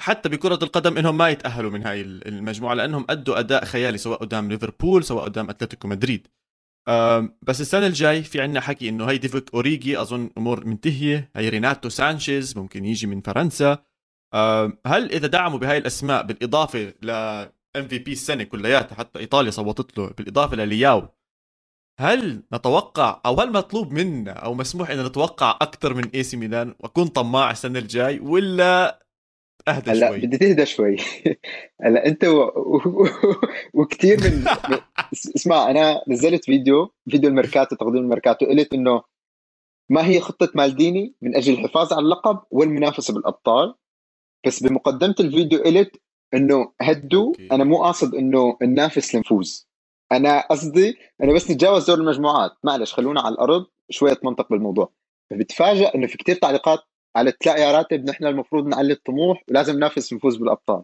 حتى بكرة القدم إنهم ما يتأهلوا من هاي المجموعة لأنهم أدوا أداء خيالي سواء قدام ليفربول سواء قدام أتلتيكو مدريد. بس السنة الجاي في عندنا حكي إنه هي ديفوك أوريجي أظن أمور منتهية. هي ريناتو سانشيز ممكن يجي من فرنسا. هل إذا دعموا بهاي الأسماء بالإضافة ل MVP السنة كلياتها حتى إيطاليا صوتت له بالإضافة للياو هل نتوقع أو هل مطلوب منا أو مسموح إن نتوقع أكثر من AC ميلان وأكون طماع السنة الجاي ولا أهدى هلا شوي؟ بدي تهدى شوي. هلا أنت و... و... وكثير من اسمع أنا نزلت فيديو فيديو الميركاتو تقديم الميركاتو قلت إنه ما هي خطة مالديني من أجل الحفاظ على اللقب والمنافسة بالأبطال. بس بمقدمة الفيديو قلت إنه هدوا أنا مو قاصد إنه ننافس لنفوز. أنا قصدي أنا بس نتجاوز دور المجموعات. معلش خلونا على الأرض شوية منطق بالموضوع. فبتفاجئ إنه في كتير تعليقات قالت لا يا راتب نحن المفروض نعلي الطموح ولازم ننافس نفوز بالأبطال.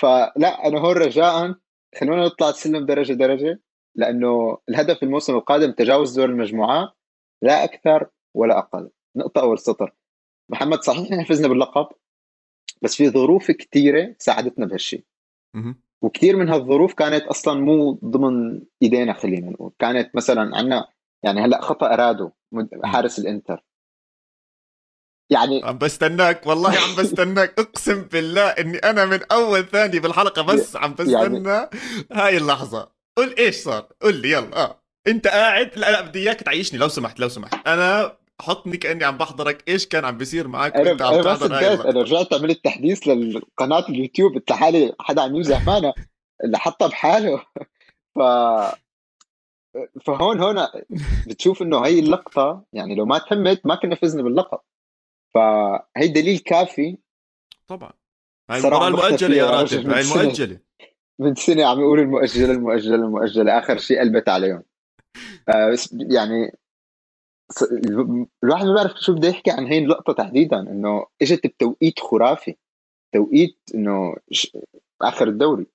فلا أنا هون رجاء خلونا نطلع السلم درجة درجة لأنه الهدف الموسم القادم تجاوز دور المجموعات لا أكثر ولا أقل. نقطة أول سطر. محمد صحيح إحنا فزنا باللقب بس في ظروف كثيره ساعدتنا بهالشيء وكثير من هالظروف كانت أصلا مو ضمن إيدينا خلينا نقول. كانت مثلا عندنا يعني هلأ خطأ إرادو حارس الإنتر. يعني عم بستناك والله عم بستناك. أقسم بالله إني أنا من أول ثانية بالحلقة بس عم بستنى يعني... هاي اللحظة. قول إيش صار؟ قول لي يلا. آه. أنت قاعد؟ لا لا بدي إياك تعيشني لو سمحت لو سمحت. أنا حطني كاني عم بحضرك إيش كان عم بيصير معك أنا وأنت عم تحضر أنا رجعت عملت تحديث للقناه اليوتيوب إنت حالي حدا عم يمزح معنا اللي حطها بحاله. ف فهون هون بتشوف إنه هي اللقطة يعني لو ما تمت ما كنا فزنا باللقب. فهي دليل كافي. طبعا. هاي المباراه المؤجلة يا راجل هاي المؤجلة. من سنة عم يقولوا المؤجلة المؤجلة المؤجلة آخر شيء قلبت عليهم. آه بس يعني الواحد ما بيعرف شو بده يحكي عن هي اللقطة تحديدا إنه إجت بتوقيت خرافي توقيت إنه آخر الدوري.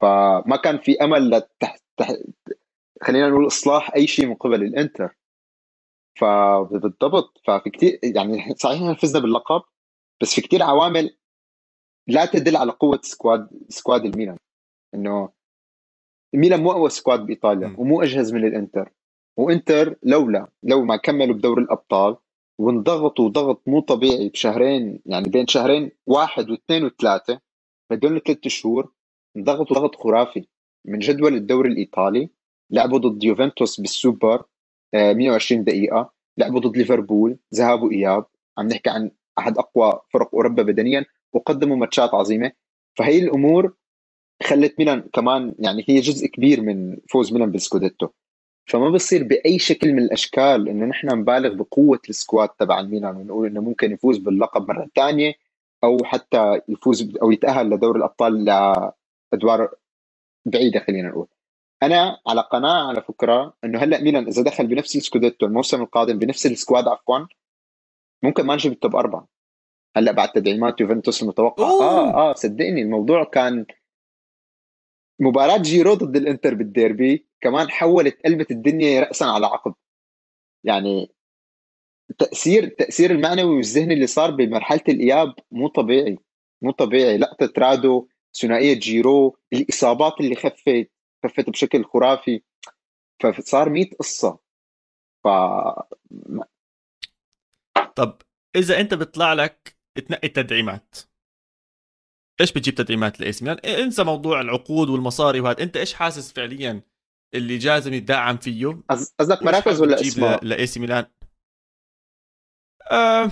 فما كان في أمل لتحت تح... خلينا نقول إصلاح أي شيء من قبل الإنتر. فبالضبط ففي كثير يعني صحيح فزنا باللقب بس في كثير عوامل لا تدل على قوة squad squad الميلان. إنه الميلان مو أقوى squad بإيطاليا ومو أجهز من الإنتر. وإنتر لولا لو ما كملوا بدور الأبطال وانضغطوا ضغط مو طبيعي بشهرين يعني بين شهرين واحد واثنين وثلاثة بدون ثلاث شهور انضغطوا ضغط خرافي من جدول الدوري الإيطالي لعبوا ضد يوفنتوس بالسوبر 120 آه، دقيقة لعبوا ضد ليفربول ذهاب واياب عم نحكي عن أحد أقوى فرق أوروبا بدنيا وقدموا ماتشات عظيمة. فهي الأمور خلت ميلان كمان يعني هي جزء كبير من فوز ميلان بالسكوديتو. فما بصير بأي شكل من الأشكال إنه نحن نبالغ بقوة ال squad تبع الميلان ونقول إنه ممكن يفوز باللقب مرة ثانية أو حتى يفوز أو يتأهل لدور الأبطال لأدوار بعيدة خلينا نقول. أنا على قناعة على فكرة إنه هلأ ميلان إذا دخل بنفس السكوديتو الموسم القادم بنفس ال squad عفوا ممكن ما نجيب ال top أربعة. هلأ بعد تدعيمات يوفنتوس المتوقع. آه آه صدقني الموضوع كان مباراة جيرو ضد الإنتر بالديربي. كمان حولت قلبة الدنيا رأسا على عقب. يعني التأثير التأثير المعنوي والذهني اللي صار بمرحلة الإياب مو طبيعي مو طبيعي. لقطة رادو ثنائية جيرو الإصابات اللي خفت خفت بشكل خرافي. فصار 100 قصة. ف طب إذا أنت بيطلع لك تنقي تدعيمات إيش بتجيب تدعيمات ل AC ميلان إنسى موضوع العقود والمصاري وهذا أنت إيش حاسس فعليا؟ اللي جازم يدعم فيه. قصدك مراكز ولا أسماء؟ ل AC ميلان؟ آه...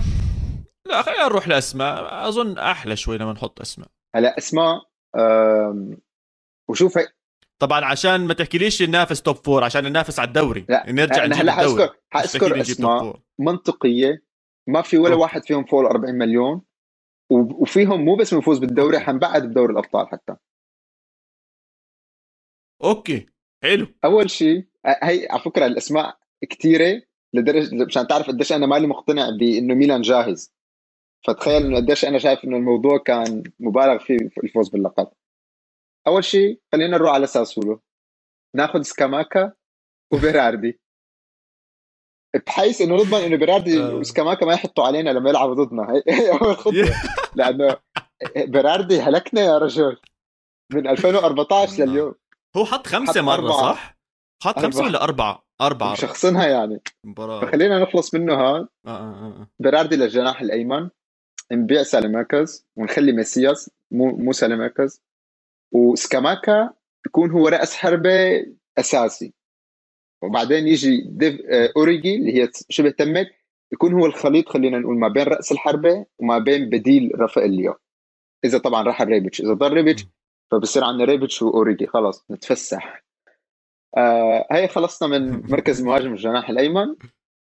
لا خلينا نروح لأسماء. أظن أحلى شوي لما نحط أسماء. هلا أسماء. وشوف. طبعا عشان ما تحكيليش ننافس top four عشان ننافس على الدوري. لا نرجع أنا هلا حاذكر حأذكر أسماء منطقية. ما في ولا واحد فيهم فوق 40 مليون. وفيهم مو بس بنفوز بالدوري حنبعد بدوري الأبطال حتى. okay. حلو. أول شيء هي على فكرة الأسماء كثيره لدرجه مشان تعرف قديش أنا مالي مقتنع بإنه ميلان جاهز. فتخيل إنه قديش أنا شايف إنه الموضوع كان مبالغ فيه في الفوز باللقب. أول شيء خلينا نروح على ساسولو. ناخذ سكاماكا وبيراردي. بحيث إنه نضمن إنه بيراردي آه. وسكاماكا ما يحطوا علينا لما يلعبوا ضدنا. هي أول خطوة. لأنه بيراردي هلكنا يا رجل. من 2014 آه. لليوم. هو حط خمسة حط مرة صح؟ حط خمسة ولا أربعة؟ أربعة. شخصنها يعني. مباراة. فخلينا نخلص منه هذا. آه آه آه. بيراردي للجناح الأيمن. نبيع ساليماكرز ونخلي ميسياس مو مو ساليماكرز وسكاماكا يكون هو رأس حربة أساسي. وبعدين يجي ديف آه، أوريجي اللي هي شبه تمت. يكون هو الخليط خلينا نقول ما بين رأس الحربة وما بين بديل رافائيل لياو إذا طبعا راح ريبتش إذا ضل ريبتش فبصير عندنا ريبتش وأوريجي. خلاص نتفسح. آه هي خلصنا من مركز المهاجم الجناح الأيمن.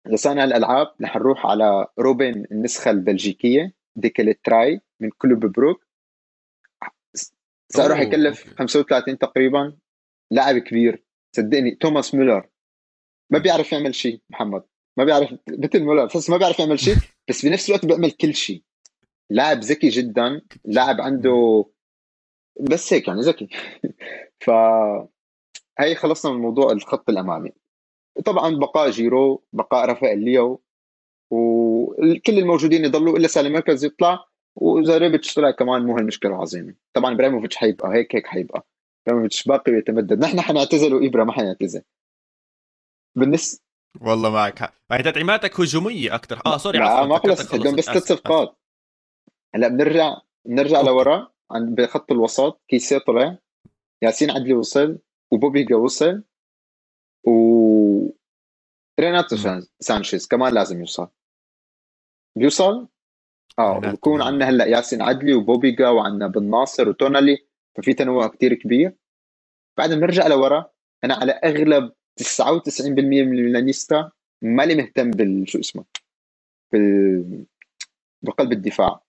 لصانع الألعاب. رح نروح على روبن النسخة البلجيكية دي كيتيلاري من كلوب بروج. سعره حيكلف 35 تقريبا. لاعب كبير. صدقني توماس ميلر ما بيعرف يعمل شيء محمد. ما بيعرف مثل مولر. بحس ما بيعرف يعمل شيء. بس بنفس الوقت بيعمل كل شيء. لاعب ذكي جدا. لاعب عنده بس هيك يعني ذكي ف هي خلصنا من موضوع الخط الأمامي. طبعا بقاء جيرو بقاء رافائيل لياو وكل الموجودين يضلوا إلا ساليماكرز يطلع وإذا ريبتش طلع كمان مو هالمشكلة عظيمة. طبعا إبراهيموفيتش حيبقى هيك هيك حيبقى. إبراهيموفيتش باقي ويتمدد. نحن حنعتزل وابرا ما حيعتزل. بالنسبة والله معك حق. تدعيماتك هجومية أكثر آه sorry لا ما خلص بدهم بس ثلاث صفقات هلأ بنرجع بنرجع لورا. بخط الوسط كيسي طلع ياسين عدلي وصل وبوبيغا وصل و ريناتو سانشيز كمان لازم يوصل. بيوصل؟ آه بكون عندنا هلأ ياسين عدلي وبوبيغا وعندنا بن ناصر وتونالي ففي تنوع كتير كبير. بعد بنرجع لورا أنا على أغلب 99% من الميلانيستا مالي مهتم بالشو اسمه بال بقلب الدفاع.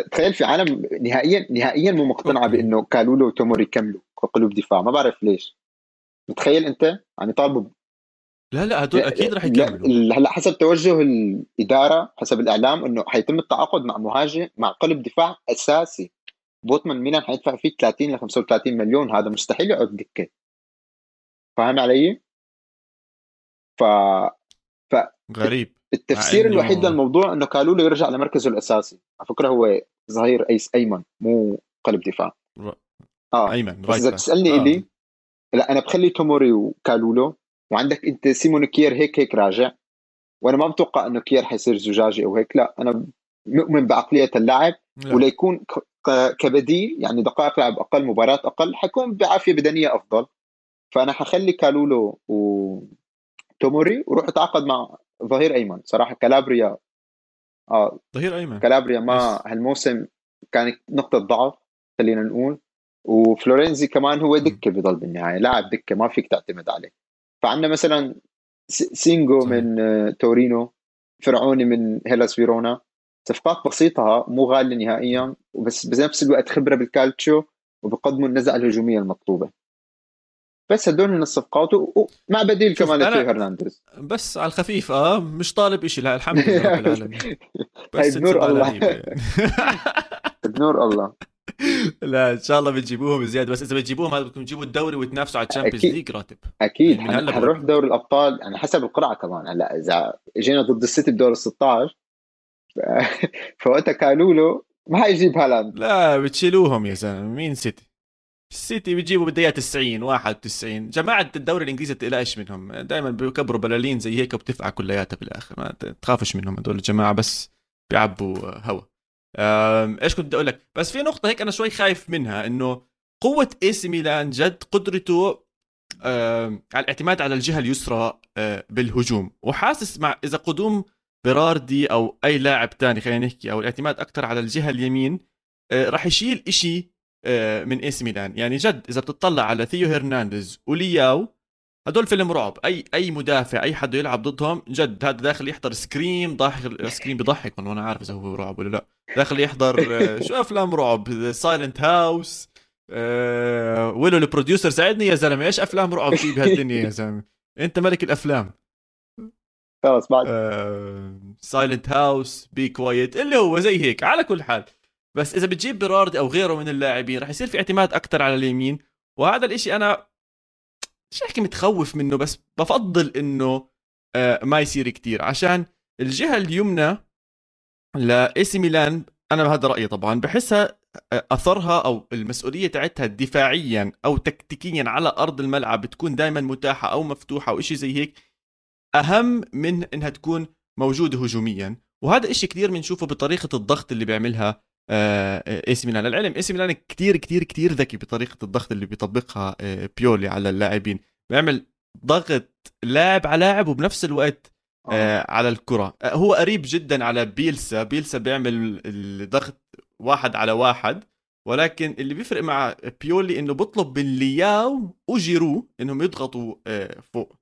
تخيل في عالم نهائيا نهائيا مو مقتنعه بإنه كالولو وتوموري يكملوا قلوب دفاع. ما بعرف ليش. متخيل أنت؟ يعني طالبوا لا لا هدول أكيد رح يكملوا. هلأ حسب توجه الإدارة حسب الإعلام إنه حيتم التعاقد مع مهاجم مع قلب دفاع أساسي. بوتمان ميلان حيدفع فيه 30 ل 35 مليون. هذا مستحيل يقعد دكة. فاهم علي؟ ف ف غريب. التفسير الوحيد للموضوع إنه كالولو يرجع لمركزه الأساسي. على فكرة هو ظهير أيس أيمن مو قلب دفاع. آه أيمن بس إذا تسألني آه. إلي لا أنا بخلي توموري وكالولو وعندك أنت سيمون كير هيك هيك راجع وأنا ما بتوقع إنه كير حيصير زجاجي أو هيك لا أنا مؤمن بعقلية اللاعب وليكون كبديل يعني دقائق لعب أقل مباراة أقل حيكون بعافية بدنية أفضل. فأنا حخلي كالولو وتوموري وروح أتعاقد مع ظهير أيمن صراحة كالابريا آه ظهير أيمن. كالابريا ما هالموسم كانت نقطة ضعف خلينا نقول. وفلورنزي كمان هو دكة بضل بالنهاية لاعب دكة ما فيك تعتمد عليه. فعندنا مثلا سينجو من آه، تورينو فرعوني من هيلاس فيرونا. صفقات بسيطة مو غالية نهائيا بس بنفس الوقت خبرة بالكالتشو وبقدموا النزعة الهجومية المطلوبة. بس هدول من الصفقات ومع بديل كمان لتيو هرنانديز. بس على الخفيف آه مش طالب شيء لا الحمد لله رب العالمين. بس بنور الله. يعني. بنور الله. لا إن شاء الله بتجيبوهم زيادة. بس إذا بتجيبوهم هذا بدكم تجيبوا الدوري وتنافسوا على ال Champions League راتب. أكيد. يعني هلا حنروح دوري الأبطال. يعني حسب القرعة كمان. هلا إذا اجينا ضد السيتي بدور ال 16 فوقتها قالوا له ما حيجيب هالاند. لا بتشيلوهم يا زلمة. مين سيتي؟ السيتي بيجيبوا بالدقيقة 90 91 جماعة الدوري الإنجليزي تقلقش منهم؟ دائما بيكبروا بلالين زي هيك وبتفقع كلياتها بالآخر. ما تخافش منهم هدول الجماعة بس بيعبوا هوا. إيش كنت بدي أقول لك؟ بس في نقطة هيك أنا شوي خايف منها إنه قوة اي سي ميلان جد قدرته على الاعتماد على الجهة اليسرى أه بالهجوم. وحاسس مع إذا قدوم بيراردي أو أي لاعب تاني خلينا نحكي أو الاعتماد أكثر على الجهة اليمين أه راح يشيل إشي من إي سي ميلان. يعني جد إذا بتطلع على ثيو هرنانديز ولياو هدول فيلم رعب. أي أي مدافع أي حد يلعب ضدهم جد هذا داخل يحضر Scream ضاحك Scream بضحك والله أنا عارف إذا هو رعب ولا لا. داخل يحضر آه، شو أفلام رعب؟ Silent House أه ويلو ال producer. ساعدني يا زلمة إيش أفلام رعب في بهالدنيا يا زلمة؟ أنت ملك الأفلام. خلاص بعد. Silent House Be Quiet اللي هو زي هيك. على كل حال بس إذا بتجيب بيرارد أو غيره من اللاعبين راح يصير في اعتماد أكثر على اليمين. وهذا الإشي أنا مش احكي متخوف منه بس بفضل إنه آه ما يصير كتير. عشان الجهة اليمنى لاي سي ميلان أنا هذا رأيي طبعا. بحسها آه، أثرها أو المسؤولية تاعتها دفاعيا أو تكتيكيا على أرض الملعب بتكون دائما متاحة أو مفتوحة أو شيء زي هيك أهم من إنها تكون موجودة هجوميا. وهذا إشي كثير بنشوفه بطريقة الضغط اللي بيعملها إي سي ميلان. للعلم إي سي ميلان كثير كثير كثير ذكي بطريقة الضغط اللي بيطبقها آه، بيولي على اللاعبين. بيعمل ضغط لاعب على لاعب وبنفس الوقت آه. آه. على الكرة. آه هو قريب جدا على بيلسا. بيلسا بيعمل الضغط واحد على واحد. ولكن اللي بيفرق مع بيولي إنه بيطلب من لياو وجيرو إنهم يضغطوا آه فوق.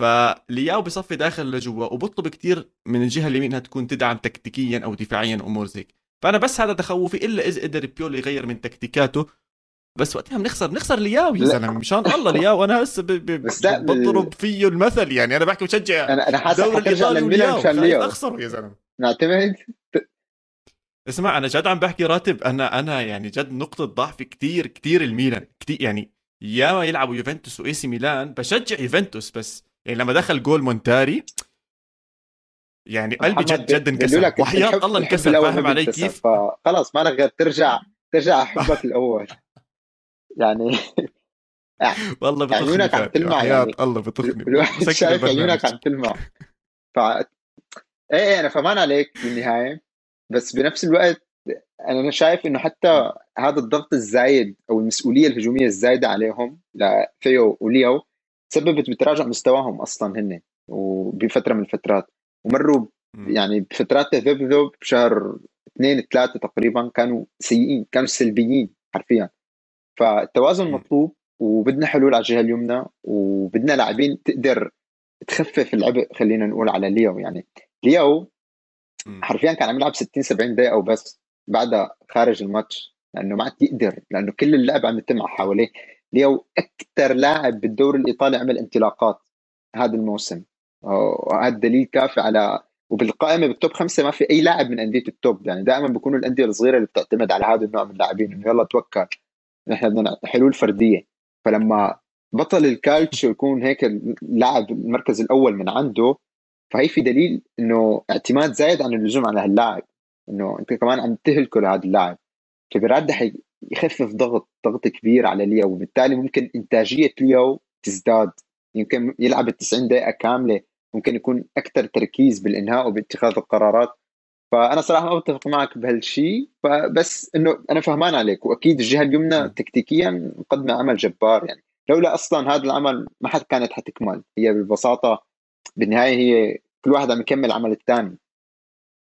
فلياو بصفي داخل لجوا وبطلب كتير من الجهة اليمين إنها تكون تدعم تكتيكيا أو دفاعيا أمور زي فأنا بس هذا تخوفي إلا إذا قدر بيولي يغير من تكتيكاته. بس وقتها بنخسر بنخسر لياو يا زلمة. مشان الله لياو. أنا هسه بضرب فيه المثل يعني. أنا بحكي بشجع أنا أنا حاسس حترجع للميلان مشان لياو. اخسره يا زلمة. نعتمد؟ اسمع أنا جد عم بحكي راتب. أنا أنا يعني جد نقطة ضعف كتير كتير الميلان. كتير يعني ياما يلعبوا يوفنتوس وإي سي ميلان. بشجع يوفنتوس بس. يعني لما دخل جول مونتاري يعني قلبي جد جد انكسر. وحياة الله انكسر فاهم علي كيف؟ خلاص ما لك غير ترجع ترجع حبك الأول. يعني والله بتخني عيونك عم تلمع يعني الله بتخني الواحد شايف عيونك عم تلمع ف إيه إيه أنا فهمان عليك بالنهاية. بس بنفس الوقت أنا شايف إنه حتى هذا الضغط الزايد أو المسؤولية الهجومية الزايدة عليهم لثيو وليو سببت بتراجع مستواهم أصلا هن وبفترة من الفترات. ومروا يعني بفترات تذبذب بشهر اثنين ثلاثة تقريبا كانوا سيئين كانوا سلبيين حرفيا. فالتوازن مطلوب وبدنا حلول على الجهة اليمنى وبدنا لاعبين تقدر تخفف العبء خلينا نقول على ليو يعني. ليو حرفيا كان عم يلعب 60 70 دقيقة وبس بعدها خارج الماتش لأنه ما عاد يقدر لأنه كل اللعب عم يتم حواليه. ليو أكثر لاعب بالدوري الإيطالي عمل انطلاقات هذا الموسم. وهذا دليل كافي على وبالقائمة بال top خمسة ما في أي لاعب من أندية ال top يعني دائما بيكونوا الأندية الصغيرة اللي بتعتمد على هذا النوع من اللاعبين. إنه يلا توكل. نحن بدنا حلول فردية. فلما بطل الكالتشو يكون هيك اللاعب المركز الأول من عنده فهي في دليل إنه اعتماد زايد عن اللزوم على هاللاعب. إنه أنت كمان عم تهلكه لهذا اللاعب. فبراد رح يخفف ضغط ضغط كبير على ليو وبالتالي ممكن إنتاجية ليو تزداد. يمكن يلعب ال 90 دقيقة كاملة. ممكن يكون أكثر تركيز بالإنهاء وباتخاذ القرارات. فأنا صراحة ما بتفق معك بهالشيء فبس إنه أنا فهمان عليك وأكيد الجهة اليمنى تكتيكيا مقدمه عمل جبار يعني. لولا أصلا هذا العمل ما حد كانت حتكمل. هي ببساطه بالنهاية هي كل واحد عم يكمل عمل الثاني.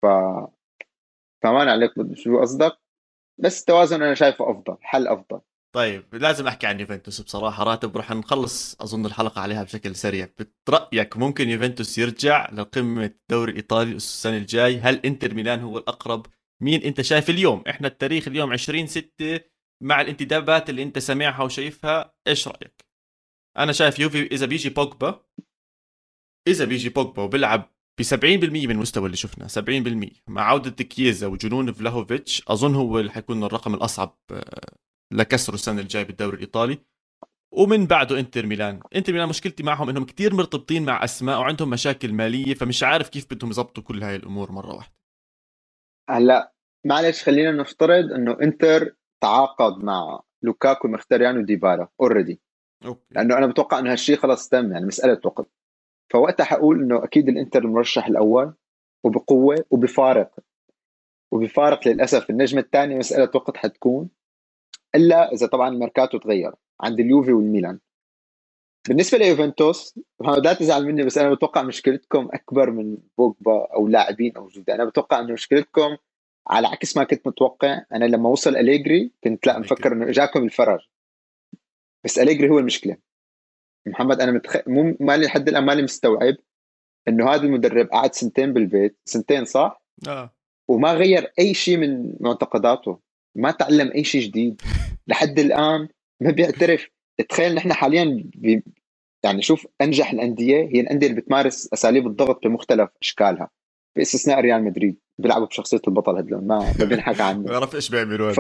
ف فهمان عليك شو قصدك؟ بس التوازن أنا شايفه أفضل حل أفضل. طيب لازم أحكي عن يوفنتوس بصراحة. راتب رح نخلص أظن الحلقة عليها بشكل سريع. برايك ممكن يوفنتوس يرجع لقمة الدوري الايطالي السنة الجاي؟ هل إنتر ميلان هو الأقرب؟ مين أنت شايف اليوم؟ إحنا التاريخ اليوم 20 6 مع الانتدابات اللي أنت سامعها وشايفها. إيش رأيك؟ أنا شايف يوفي إذا بيجي بوجبا إذا بيجي بوجبا وبيلعب ب 70% من المستوى اللي شفناه 70% مع عودة كييزا وجنون فلاهوفيتش أظن هو اللي حيكون الرقم الأصعب آه، لكسره السنة الجاي بالدوري الإيطالي. ومن بعده إنتر ميلان. إنتر ميلان مشكلتي معهم إنهم كتير مرتبطين مع أسماء وعندهم مشاكل مالية فمش عارف كيف بدهم يظبطوا كل هاي الأمور مرة واحدة. هلأ معلش خلينا نفترض إنه إنتر تعاقد مع لوكاكو مخيتاريان وديبالا already لأنه أنا بتوقع إنه هالشيء خلص تم يعني مسألة وقت. فوقتها حقول إنه أكيد الإنتر المرشح الأول وبقوة وبفارق. وبفارق للأسف. النجمة الثانية مسألة وقت حتكون. إلا إذا طبعا الميركاتو تغير عند اليوفي والميلان. بالنسبة ليوفنتوس لا تزعل مني بس أنا بتوقع مشكلتكم أكبر من بوجبا أو لاعبين أو جودة أنا بتوقع إنه مشكلتكم على عكس ما كنت متوقع أنا لما وصل أليجري كنت لا مفكر إنه إجاكم الفرج بس أليجري هو المشكلة. محمد أنا متخ... مو مالي لحد الآن مالي مستوعب إنه هذا المدرب قعد سنتين بالبيت سنتين صح؟ آه. وما غير أي شيء من معتقداته. ما تعلم أي شيء جديد. لحد الآن ما بيعترف. تخيل نحن حاليا بي... يعني شوف أنجح الأندية هي الأندية اللي بتمارس أساليب الضغط بمختلف أشكالها. باستثناء ريال مدريد. بيلعبوا بشخصية البطل هدول ما ما بينحكى عنه. ما بعرف إيش بيعملوا ف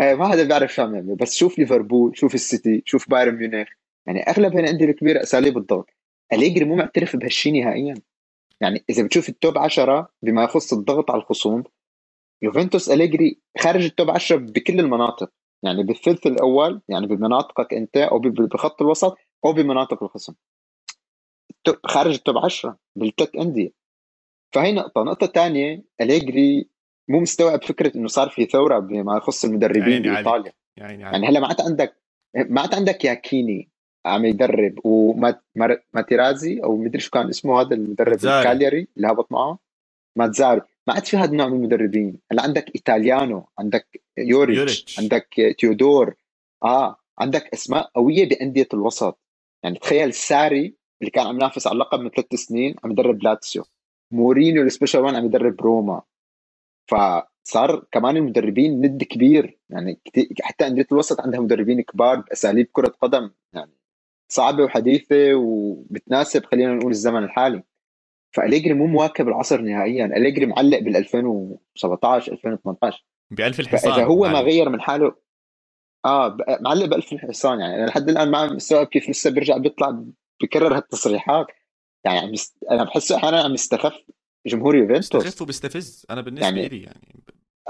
إيه، ما حدا بيعرف شو عم يعمل بس شوف ليفربول شوف السيتي شوف بايرن ميونخ. يعني أغلب الأندية الكبيرة أساليب الضغط. أليجري مو معترف بهالشيء نهائيا. يعني إذا بتشوف ال top 10 بما يخص الضغط على الخصوم يوفنتوس أليجري خارج ال top 10 بكل المناطق. يعني بالثلث الأول يعني بمناطقك أنت أو بخط الوسط أو بمناطق الخصم. خارج ال top 10 بالثلاث أندية. فهي نقطة. نقطة ثانية أليجري مو مستوعب فكرة إنه صار في ثورة بما يخص المدربين بإيطاليا. يعني, يعني هلا ما عاد عندك ما عاد عندك ياكيني عم يدرب وماتيرازي أو مدري شو كان اسمه هذا المدرب الكالياري اللي هبط معه. ماتزاري. ما عاد في هذا النوع من المدربين. هلا عندك ايطاليانو عندك يوريتش, يوريتش. عندك تيودور آه عندك أسماء قوية بأندية الوسط. يعني تخيل ساري اللي كان عم ينافس على اللقب من ثلاث سنين عم يدرب لاتسيو. مورينيو ال Special One عم يدرب روما. صار كمان المدربين ند كبير. يعني حتى أندية الوسط عندها مدربين كبار بأساليب كرة قدم. يعني صعبة وحديثة وبتناسب خلينا نقول الزمن الحالي. فأليجري مو مواكب العصر نهائيا. أليجري معلق بال 2017 2018 ب 1000 الحصان فاذا هو ما غير من حاله آه معلق ب 1000 الحصان. يعني لحد الآن ما مستوعب كيف لسه بيرجع بيطلع بكرر هالتصريحات. يعني عم يست... أنا بحسه أحيانا عم يستخف جمهور يوفنتوس. يستخف وبيستفز. أنا بالنسبة يعني... لي يعني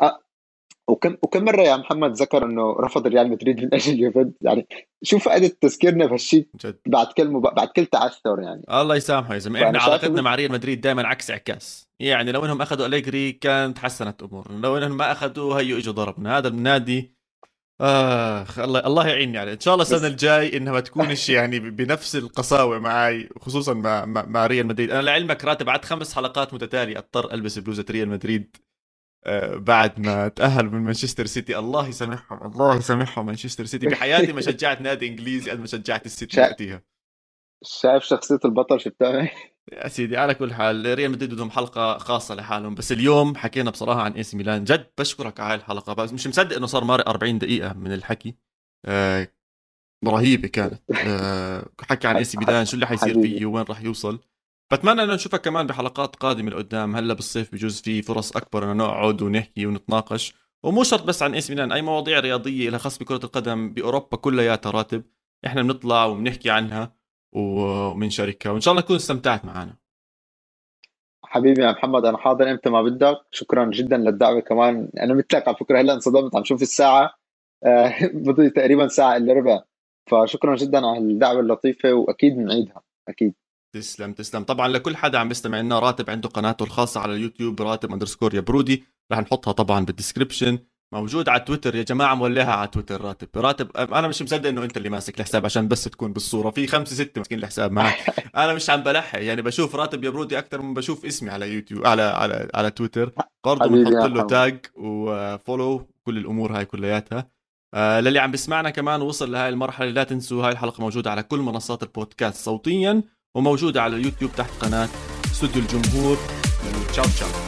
آه وكم وكم مرة يا محمد ذكر إنه رفض ريال مدريد من أجل يوفنتوس؟ يعني شو فائده تذكيرنا بهالشيء بعد كل مب... بعد كل تعثر يعني. الله يسامحه يا زلمة. إحنا علاقتنا مع ريال مدريد دائما عكس عكاس يعني لو إنهم أخذوا أليجري كانت تحسنت أمورنا. لو إنهم ما اخذوا هيو إجوا ضربنا. هذا النادي آخ الله الله يعيني يعني. إن شاء الله السنة الجاي إنها ما تكونش يعني بنفس القساوة معي خصوصا مع مع ريال مدريد. أنا لعلمك راتب بعد خمس حلقات متتالية. أضطر ألبس بلوزة ريال مدريد. بعد ما تأهل من مانشستر سيتي. الله يسامحهم الله يسامحهم مانشستر سيتي بحياتي ما شجعت نادي إنجليزي قد ما شجعت السيتي وقتها. شايف شخصية البطل شو بتعمل يا سيدي على كل حال ريال مدريد بدهم حلقة خاصة لحالهم. بس اليوم حكينا بصراحة عن AC Milan. جد بشكرك على الحلقة. بس مش مصدق إنه صار مارق 40 دقيقة من الحكي. آه رهيبة كانت. آه حكي عن AC Milan شو اللي حيصير فيه وين راح يوصل. بتمنى إنه نشوفك كمان بحلقات قادمة لقدام. هلا بالصيف بجوز في فرص أكبر إنه نقعد ونحكي ونتناقش. ومو شرط بس عن AC Milan أي مواضيع رياضية لها خاص بكرة القدم بأوروبا كلياتها راتب إحنا بنطلع وبنحكي عنها وبنشاركها. وإن شاء الله تكون استمتعت معنا. حبيبي يا محمد أنا حاضر. إمتى ما بدك. شكرا جدا للدعوة كمان. أنا مثلك على فكرة هلأ انصدمت. عم شوف الساعة. آه، بضي تقريبا ساعة إلا ربع. فشكرا جدا على الدعوه اللطيفة وأكيد بنعيدها. أكيد. تسلم تسلم. طبعا لكل حدا عم بيستمع لنا راتب عنده قناته الخاصة على اليوتيوب راتب underscore يبرودي. رح نحطها طبعا بال description موجود على تويتر يا جماعة مولعها على تويتر راتب. راتب أنا مش مصدق إنه أنت اللي ماسك الحساب عشان بس تكون بالصورة. في خمسة ستة ماسكين الحساب معك أنا مش عم بلحق يعني بشوف راتب يبرودي أكثر من بشوف اسمي على يوتيوب على على على تويتر. برضه بنحط له تاج وفولو كل الأمور هاي كلياتها. آه للي عم بسمعنا كمان وصل لهي المرحلة لا تنسوا هاي الحلقة موجودة على كل منصات البودكاست صوتيا. وموجودة على اليوتيوب تحت قناة استوديو الجمهور. تشاو تشاو.